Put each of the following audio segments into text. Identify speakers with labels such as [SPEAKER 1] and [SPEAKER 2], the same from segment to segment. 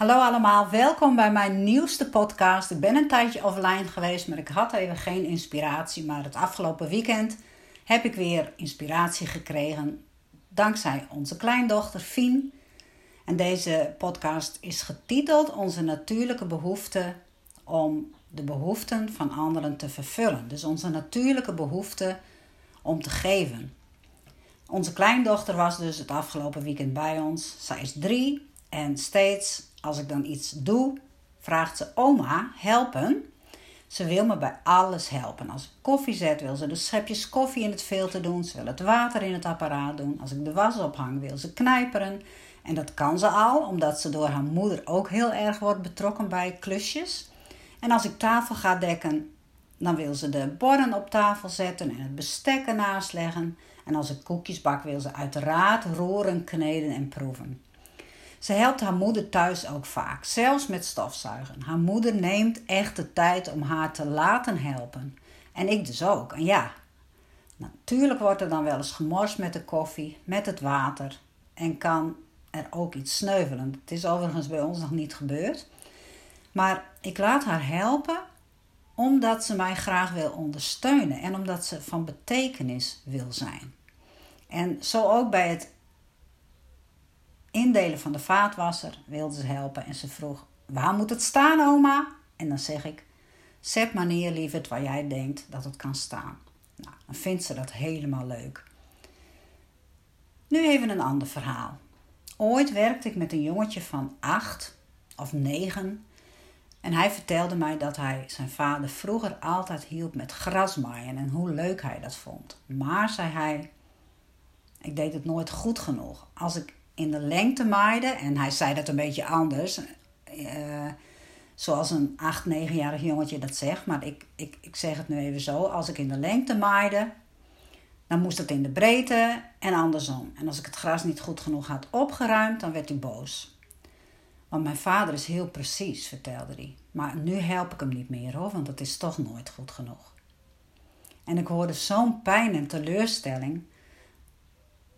[SPEAKER 1] Hallo allemaal, welkom bij mijn nieuwste podcast. Ik ben een tijdje offline geweest, maar ik had even geen inspiratie. Maar het afgelopen weekend heb ik weer inspiratie gekregen dankzij onze kleindochter Fien. En deze podcast is getiteld Onze natuurlijke behoefte om de behoeften van anderen te vervullen. Dus onze natuurlijke behoefte om te geven. Onze kleindochter was dus het afgelopen weekend bij ons. Zij is drie en steeds als ik dan iets doe, vraagt ze: Oma, helpen? Ze wil me bij alles helpen. Als ik koffie zet, wil ze de schepjes koffie in het filter doen. Ze wil het water in het apparaat doen. Als ik de was ophang, wil ze knijperen. En dat kan ze al, omdat ze door haar moeder ook heel erg wordt betrokken bij klusjes. En als ik tafel ga dekken, dan wil ze de borden op tafel zetten en het bestek ernaast leggen. En als ik koekjes bak, wil ze uiteraard roeren, kneden en proeven. Ze helpt haar moeder thuis ook vaak, zelfs met stofzuigen. Haar moeder neemt echt de tijd om haar te laten helpen. En ik dus ook. En ja, natuurlijk wordt er dan wel eens gemorst met de koffie, met het water. En kan er ook iets sneuvelen. Het is overigens bij ons nog niet gebeurd. Maar ik laat haar helpen omdat ze mij graag wil ondersteunen en omdat ze van betekenis wil zijn. En zo ook bij het indelen van de vaatwasser wilde ze helpen en ze vroeg: Waar moet het staan, oma? En dan zeg ik: Zet maar neer, lieverd, waar jij denkt dat het kan staan. Nou, dan vindt ze dat helemaal leuk. Nu even een ander verhaal. Ooit werkte ik met een jongetje van acht of negen. En hij vertelde mij dat hij zijn vader vroeger altijd hielp met grasmaaien en hoe leuk hij dat vond. Maar, zei hij, ik deed het nooit goed genoeg. Als ik in de lengte maaide. En hij zei dat een beetje anders. Uh, zoals een 8, 9-jarig jongetje dat zegt. Maar ik, ik, ik zeg het nu even zo. Als ik in de lengte maaide, dan moest het in de breedte en andersom. En als ik het gras niet goed genoeg had opgeruimd, dan werd hij boos. Want mijn vader is heel precies, vertelde hij. Maar nu help ik hem niet meer hoor, want het is toch nooit goed genoeg. En ik hoorde zo'n pijn en teleurstelling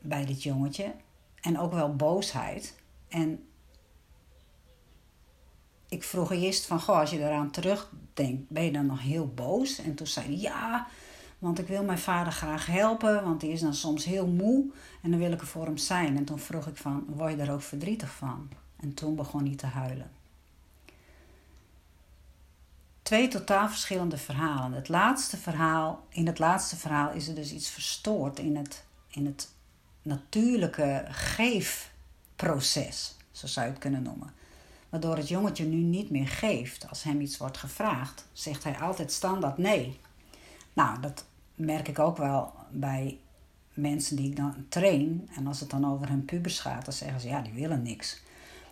[SPEAKER 1] bij dit jongetje. En ook wel boosheid. En ik vroeg eerst van, goh, als je eraan terugdenkt, ben je dan nog heel boos? En toen zei hij, ja, want ik wil mijn vader graag helpen, want die is dan soms heel moe en dan wil ik er voor hem zijn. En toen vroeg ik van, word je daar ook verdrietig van? En toen begon hij te huilen. Twee totaal verschillende verhalen. Het laatste verhaal, in het laatste verhaal is er dus iets verstoord in het, in het natuurlijke geefproces, zo zou je het kunnen noemen. Waardoor het jongetje nu niet meer geeft. Als hem iets wordt gevraagd, zegt hij altijd standaard nee. Nou, dat merk ik ook wel bij mensen die ik dan train. En als het dan over hun pubers gaat, dan zeggen ze ja, die willen niks.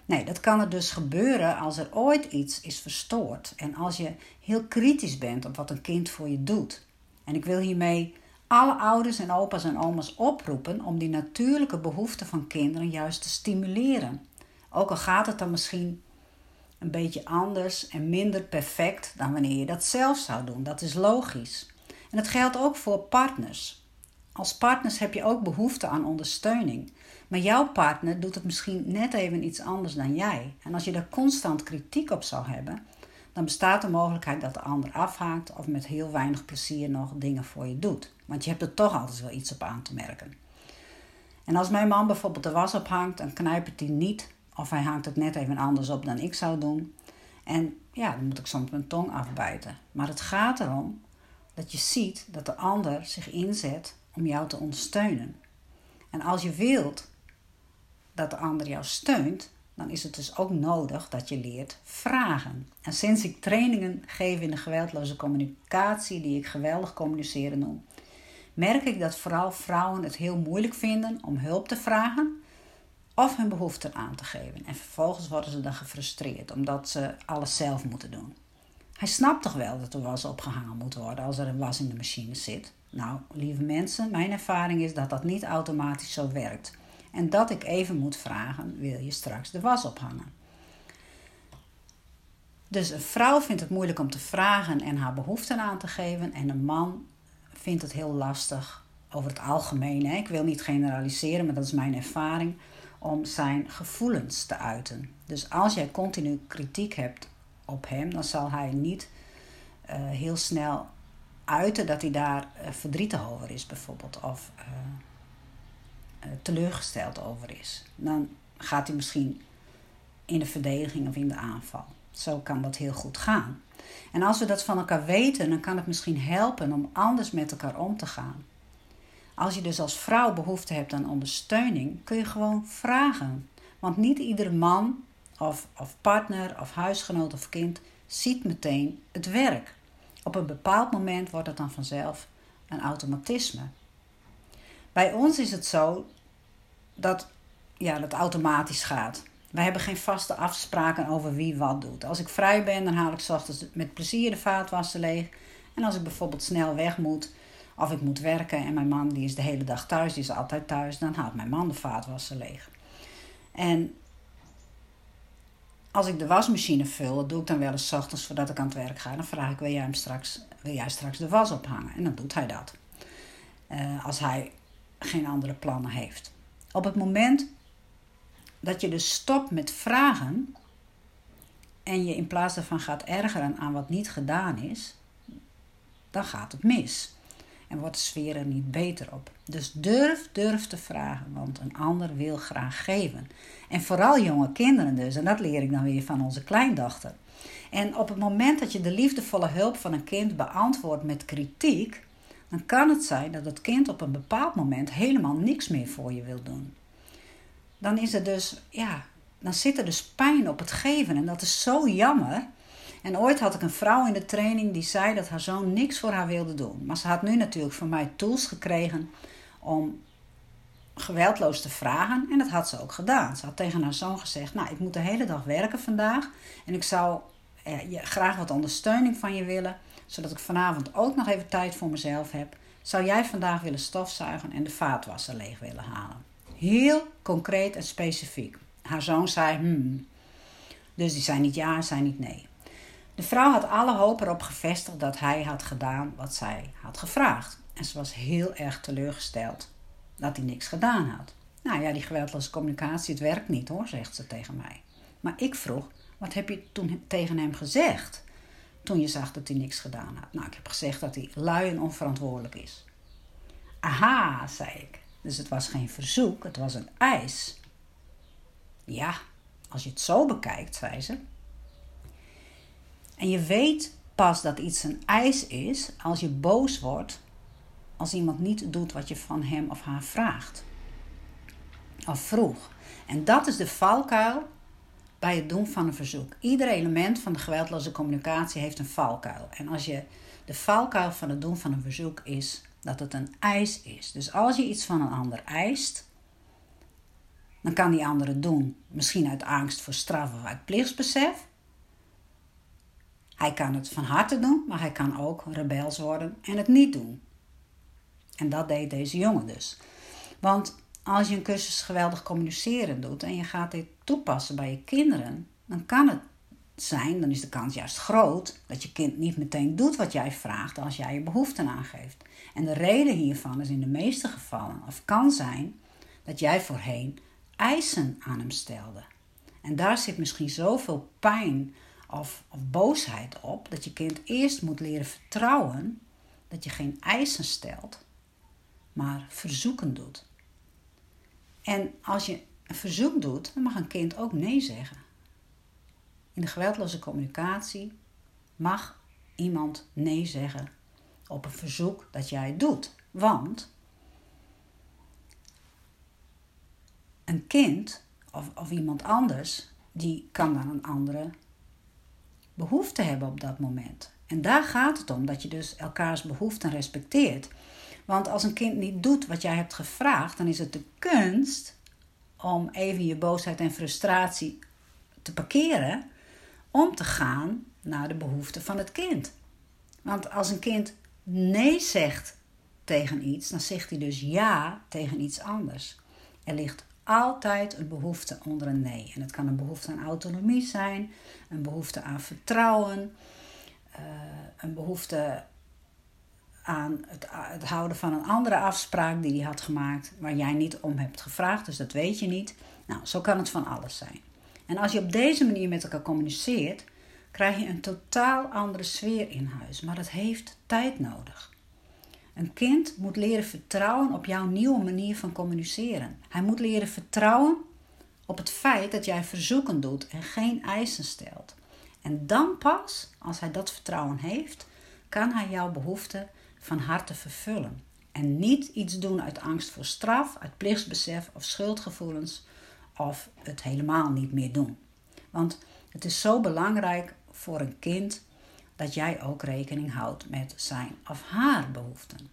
[SPEAKER 1] Nee, dat kan er dus gebeuren als er ooit iets is verstoord. En als je heel kritisch bent op wat een kind voor je doet. En ik wil hiermee alle ouders en opa's en oma's oproepen om die natuurlijke behoeften van kinderen juist te stimuleren. Ook al gaat het dan misschien een beetje anders en minder perfect dan wanneer je dat zelf zou doen. Dat is logisch. En het geldt ook voor partners. Als partners heb je ook behoefte aan ondersteuning. Maar jouw partner doet het misschien net even iets anders dan jij. En als je daar constant kritiek op zou hebben, dan bestaat de mogelijkheid dat de ander afhaakt of met heel weinig plezier nog dingen voor je doet. Want je hebt er toch altijd wel iets op aan te merken. En als mijn man bijvoorbeeld de was ophangt, dan knijpt hij niet of hij hangt het net even anders op dan ik zou doen. En ja, dan moet ik soms mijn tong afbijten. Maar het gaat erom dat je ziet dat de ander zich inzet om jou te ondersteunen. En als je wilt dat de ander jou steunt, dan is het dus ook nodig dat je leert vragen. En sinds ik trainingen geef in de geweldloze communicatie, die ik geweldig communiceren noem, merk ik dat vooral vrouwen het heel moeilijk vinden om hulp te vragen of hun behoeften aan te geven. En vervolgens worden ze dan gefrustreerd omdat ze alles zelf moeten doen. Hij snapt toch wel dat er was opgehangen moet worden als er een was in de machine zit. Nou, lieve mensen, mijn ervaring is dat dat niet automatisch zo werkt. En dat ik even moet vragen: wil je straks de was ophangen? Dus een vrouw vindt het moeilijk om te vragen en haar behoeften aan te geven. En een man vindt het heel lastig over het algemeen. Hè? Ik wil niet generaliseren, maar dat is mijn ervaring. om zijn gevoelens te uiten. Dus als jij continu kritiek hebt op hem, dan zal hij niet uh, heel snel uiten dat hij daar uh, verdrietig over is, bijvoorbeeld, of uh, teleurgesteld over is. Dan gaat hij misschien in de verdediging of in de aanval. Zo kan dat heel goed gaan. En als we dat van elkaar weten, dan kan het misschien helpen om anders met elkaar om te gaan. Als je dus als vrouw behoefte hebt aan ondersteuning, kun je gewoon vragen. Want niet iedere man of, of partner of huisgenoot of kind ziet meteen het werk. Op een bepaald moment wordt het dan vanzelf een automatisme. Bij ons is het zo dat ja, dat automatisch gaat. Wij hebben geen vaste afspraken over wie wat doet. Als ik vrij ben, dan haal ik s ochtends met plezier de vaatwasser leeg. En als ik bijvoorbeeld snel weg moet, of ik moet werken en mijn man die is de hele dag thuis, die is altijd thuis, dan haalt mijn man de vaatwasser leeg. En als ik de wasmachine vul, dat doe ik dan wel eens ochtends voordat ik aan het werk ga. Dan vraag ik, wil jij, hem straks, wil jij straks de was ophangen? En dan doet hij dat. Uh, als hij geen andere plannen heeft. Op het moment dat je dus stopt met vragen en je in plaats daarvan gaat ergeren aan wat niet gedaan is, dan gaat het mis. En wordt de sfeer er niet beter op. Dus durf, durf te vragen, want een ander wil graag geven. En vooral jonge kinderen dus, en dat leer ik dan weer van onze kleindochter. En op het moment dat je de liefdevolle hulp van een kind beantwoordt met kritiek, dan kan het zijn dat het kind op een bepaald moment helemaal niks meer voor je wil doen dan is er dus, ja, dan zit er dus pijn op het geven. En dat is zo jammer. En ooit had ik een vrouw in de training die zei dat haar zoon niks voor haar wilde doen. Maar ze had nu natuurlijk van mij tools gekregen om geweldloos te vragen. En dat had ze ook gedaan. Ze had tegen haar zoon gezegd: Nou, ik moet de hele dag werken vandaag. En ik zou eh, graag wat ondersteuning van je willen. Zodat ik vanavond ook nog even tijd voor mezelf heb. Zou jij vandaag willen stofzuigen en de vaatwasser leeg willen halen? Heel concreet en specifiek. Haar zoon zei hmm. Dus die zei niet ja, zei niet nee. De vrouw had alle hoop erop gevestigd dat hij had gedaan wat zij had gevraagd. En ze was heel erg teleurgesteld dat hij niks gedaan had. Nou ja, die geweldloze communicatie, het werkt niet hoor, zegt ze tegen mij. Maar ik vroeg, wat heb je toen tegen hem gezegd? Toen je zag dat hij niks gedaan had. Nou, ik heb gezegd dat hij lui en onverantwoordelijk is. Aha, zei ik. Dus het was geen verzoek, het was een eis. Ja, als je het zo bekijkt, zei ze. En je weet pas dat iets een eis is als je boos wordt als iemand niet doet wat je van hem of haar vraagt. Of vroeg. En dat is de valkuil bij het doen van een verzoek. Ieder element van de geweldloze communicatie heeft een valkuil. En als je de valkuil van het doen van een verzoek is dat het een eis is. Dus als je iets van een ander eist, dan kan die ander het doen. Misschien uit angst voor straf of uit plichtsbesef. Hij kan het van harte doen, maar hij kan ook rebels worden en het niet doen. En dat deed deze jongen dus. Want als je een cursus geweldig communiceren doet en je gaat dit toepassen bij je kinderen, dan kan het zijn, dan is de kans juist groot dat je kind niet meteen doet wat jij vraagt als jij je behoeften aangeeft. En de reden hiervan is in de meeste gevallen, of kan zijn, dat jij voorheen eisen aan hem stelde. En daar zit misschien zoveel pijn of, of boosheid op dat je kind eerst moet leren vertrouwen dat je geen eisen stelt, maar verzoeken doet. En als je een verzoek doet, dan mag een kind ook nee zeggen. In de geweldloze communicatie mag iemand nee zeggen op een verzoek dat jij doet. Want een kind of, of iemand anders, die kan dan een andere behoefte hebben op dat moment. En daar gaat het om, dat je dus elkaars behoeften respecteert. Want als een kind niet doet wat jij hebt gevraagd, dan is het de kunst om even je boosheid en frustratie te parkeren, om te gaan naar de behoeften van het kind. Want als een kind nee zegt tegen iets, dan zegt hij dus ja tegen iets anders. Er ligt altijd een behoefte onder een nee. En het kan een behoefte aan autonomie zijn, een behoefte aan vertrouwen, uh, een behoefte aan het, het, houden van een andere afspraak die hij had gemaakt, waar jij niet om hebt gevraagd, dus dat weet je niet. Nou, zo kan het van alles zijn. En als je op deze manier met elkaar communiceert, krijg je een totaal andere sfeer in huis. Maar dat heeft tijd nodig. Een kind moet leren vertrouwen op jouw nieuwe manier van communiceren. Hij moet leren vertrouwen op het feit dat jij verzoeken doet en geen eisen stelt. En dan pas, als hij dat vertrouwen heeft, kan hij jouw behoeften van harte vervullen. En niet iets doen uit angst voor straf, uit plichtsbesef of schuldgevoelens of het helemaal niet meer doen. Want het is zo belangrijk voor een kind dat jij ook rekening houdt met zijn of haar behoeften.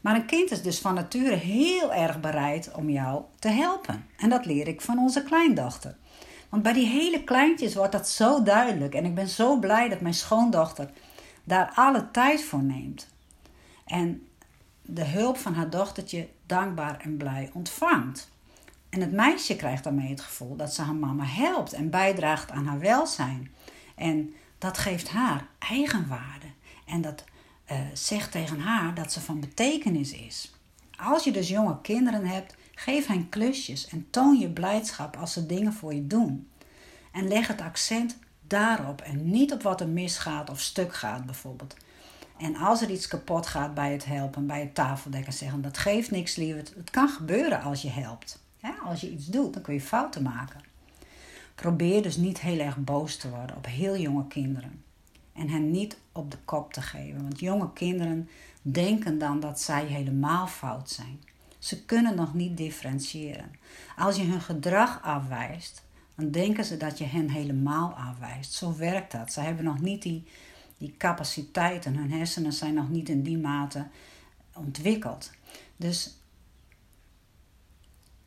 [SPEAKER 1] Maar een kind is dus van nature heel erg bereid om jou te helpen. En dat leer ik van onze kleindochter. Want bij die hele kleintjes wordt dat zo duidelijk. En ik ben zo blij dat mijn schoondochter daar alle tijd voor neemt. En de hulp van haar dochtertje dankbaar en blij ontvangt. En het meisje krijgt daarmee het gevoel dat ze haar mama helpt en bijdraagt aan haar welzijn. En dat geeft haar eigenwaarde. En dat uh, zegt tegen haar dat ze van betekenis is. Als je dus jonge kinderen hebt, geef hen klusjes en toon je blijdschap als ze dingen voor je doen. En leg het accent daarop en niet op wat er misgaat of stuk gaat bijvoorbeeld. En als er iets kapot gaat bij het helpen, bij het tafeldekken, zeggen dat geeft niks lieverd. Het kan gebeuren als je helpt. als je iets doet, dan kun je fouten maken. Probeer dus niet heel erg boos te worden op heel jonge kinderen. En hen niet op de kop te geven. Want jonge kinderen denken dan dat zij helemaal fout zijn. Ze kunnen nog niet differentiëren. Als je hun gedrag afwijst, dan denken ze dat je hen helemaal afwijst. Zo werkt dat. Ze hebben nog niet die, die capaciteiten. Hun hersenen zijn nog niet in die mate ontwikkeld. Dus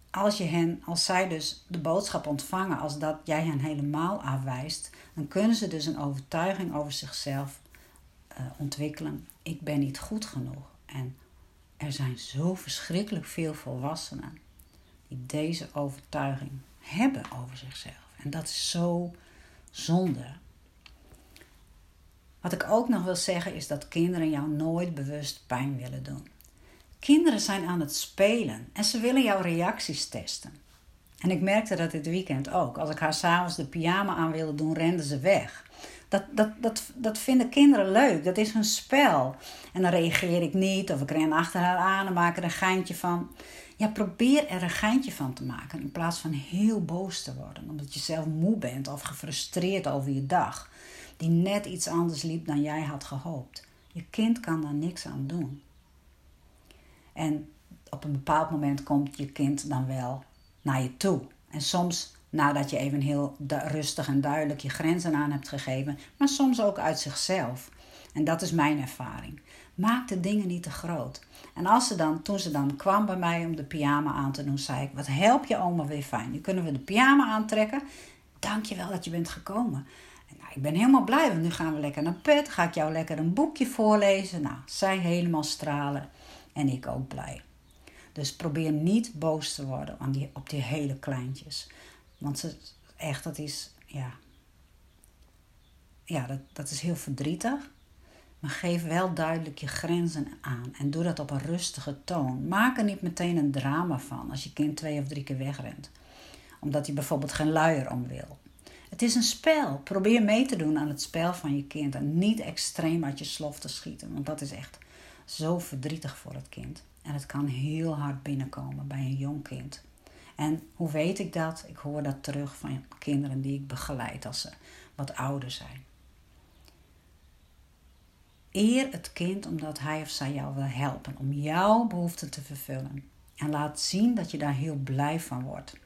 [SPEAKER 1] als, je hen, als zij dus de boodschap ontvangen als dat jij hen helemaal afwijst, dan kunnen ze dus een overtuiging over zichzelf uh, ontwikkelen. Ik ben niet goed genoeg. En er zijn zo verschrikkelijk veel volwassenen die deze overtuiging hebben over zichzelf. En dat is zo zonde. Wat ik ook nog wil zeggen is dat kinderen jou nooit bewust pijn willen doen. Kinderen zijn aan het spelen en ze willen jouw reacties testen. En ik merkte dat dit weekend ook. Als ik haar s'avonds de pyjama aan wilde doen, renden ze weg. Dat, dat, dat, dat vinden kinderen leuk. Dat is hun spel. En dan reageer ik niet of ik ren achter haar aan en maak er een geintje van. Ja, probeer er een geintje van te maken in plaats van heel boos te worden. Omdat je zelf moe bent of gefrustreerd over je dag. Die net iets anders liep dan jij had gehoopt. Je kind kan daar niks aan doen. En op een bepaald moment komt je kind dan wel naar je toe. En soms nadat je even heel rustig en duidelijk je grenzen aan hebt gegeven, maar soms ook uit zichzelf. En dat is mijn ervaring. Maak de dingen niet te groot. En als ze dan, toen ze dan kwam bij mij om de pyjama aan te doen, zei ik: Wat help je oma weer fijn. Nu kunnen we de pyjama aantrekken. Dank je wel dat je bent gekomen. Nou, ik ben helemaal blij, want nu gaan we lekker naar bed. Ga ik jou lekker een boekje voorlezen. Nou, zij helemaal stralen en ik ook blij. Dus probeer niet boos te worden aan die, op die hele kleintjes. Want ze, echt, dat is, ja, ja dat, dat is heel verdrietig. Maar geef wel duidelijk je grenzen aan. En doe dat op een rustige toon. Maak er niet meteen een drama van als je kind twee of drie keer wegrent. Omdat hij bijvoorbeeld geen luier om wil. Het is een spel. Probeer mee te doen aan het spel van je kind. En niet extreem uit je slof te schieten. Want dat is echt zo verdrietig voor het kind. En het kan heel hard binnenkomen bij een jong kind. En hoe weet ik dat? Ik hoor dat terug van kinderen die ik begeleid als ze wat ouder zijn. Eer het kind omdat hij of zij jou wil helpen om jouw behoeften te vervullen. En laat zien dat je daar heel blij van wordt.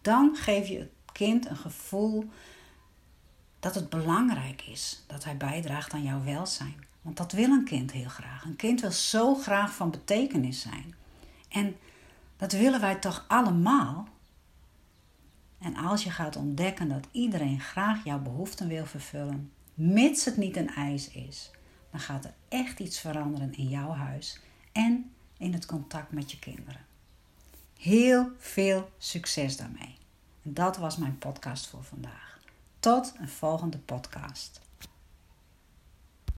[SPEAKER 1] Dan geef je het kind een gevoel dat het belangrijk is dat hij bijdraagt aan jouw welzijn. Want dat wil een kind heel graag. Een kind wil zo graag van betekenis zijn. En dat willen wij toch allemaal? En als je gaat ontdekken dat iedereen graag jouw behoeften wil vervullen, mits het niet een eis is, dan gaat er echt iets veranderen in jouw huis en in het contact met je kinderen. Heel veel succes daarmee. En dat was mijn podcast voor vandaag. Tot een volgende podcast.